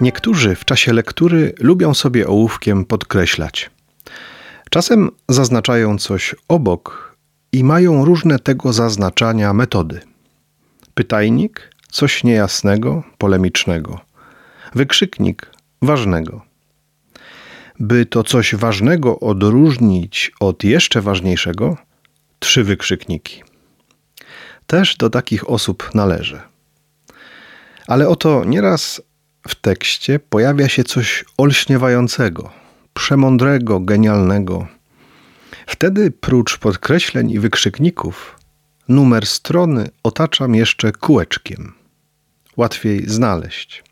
Niektórzy w czasie lektury lubią sobie ołówkiem podkreślać. Czasem zaznaczają coś obok i mają różne tego zaznaczania metody. Pytajnik coś niejasnego, polemicznego. Wykrzyknik ważnego. By to coś ważnego odróżnić od jeszcze ważniejszego, trzy wykrzykniki. Też do takich osób należy. Ale oto nieraz w tekście pojawia się coś olśniewającego, przemądrego, genialnego. Wtedy, prócz podkreśleń i wykrzykników, numer strony otaczam jeszcze kółeczkiem. Łatwiej znaleźć.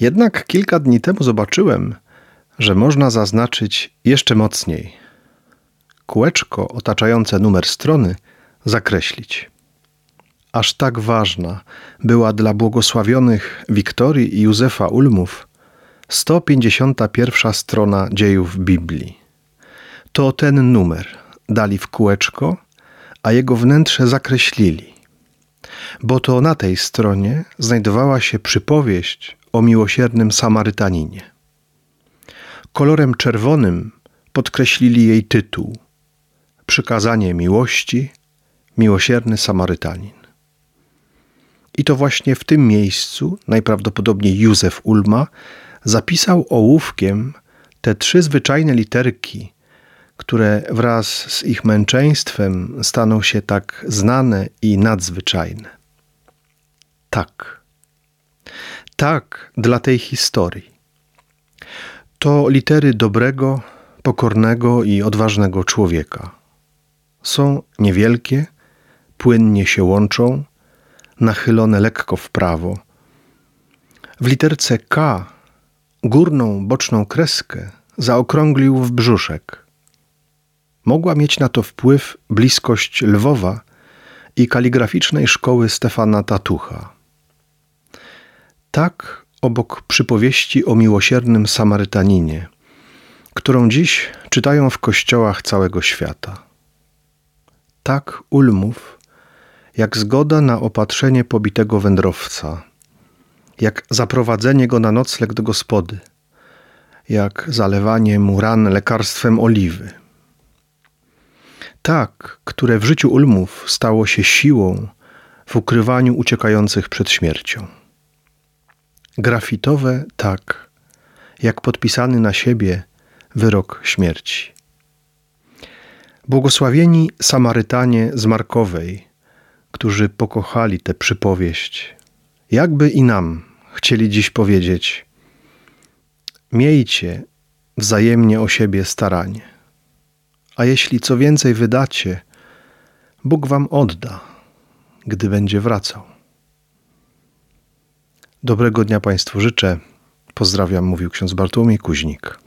Jednak kilka dni temu zobaczyłem, że można zaznaczyć jeszcze mocniej. Kółeczko otaczające numer strony zakreślić aż tak ważna była dla błogosławionych Wiktorii i Józefa Ulmów 151 strona dziejów Biblii. To ten numer dali w kółeczko, a jego wnętrze zakreślili, bo to na tej stronie znajdowała się przypowieść o miłosiernym Samarytaninie. Kolorem czerwonym podkreślili jej tytuł Przykazanie miłości, miłosierny Samarytanin. I to właśnie w tym miejscu, najprawdopodobniej Józef Ulma, zapisał ołówkiem te trzy zwyczajne literki, które wraz z ich męczeństwem staną się tak znane i nadzwyczajne. Tak. Tak dla tej historii. To litery dobrego, pokornego i odważnego człowieka. Są niewielkie, płynnie się łączą, nachylone lekko w prawo. W literce K górną boczną kreskę zaokrąglił w brzuszek. Mogła mieć na to wpływ bliskość Lwowa i kaligraficznej szkoły Stefana Tatucha. Tak obok przypowieści o miłosiernym Samarytaninie, którą dziś czytają w kościołach całego świata. Tak Ulmów jak zgoda na opatrzenie pobitego wędrowca, jak zaprowadzenie go na nocleg do gospody, jak zalewanie mu ran lekarstwem oliwy. Tak, które w życiu Ulmów stało się siłą w ukrywaniu uciekających przed śmiercią. Grafitowe tak, jak podpisany na siebie wyrok śmierci. Błogosławieni Samarytanie z Markowej, którzy pokochali tę przypowieść, jakby i nam chcieli dziś powiedzieć: Miejcie wzajemnie o siebie staranie, a jeśli co więcej wydacie, Bóg wam odda, gdy będzie wracał. Dobrego dnia Państwu życzę. Pozdrawiam, mówił ksiądz Bartłomiej Kuźnik.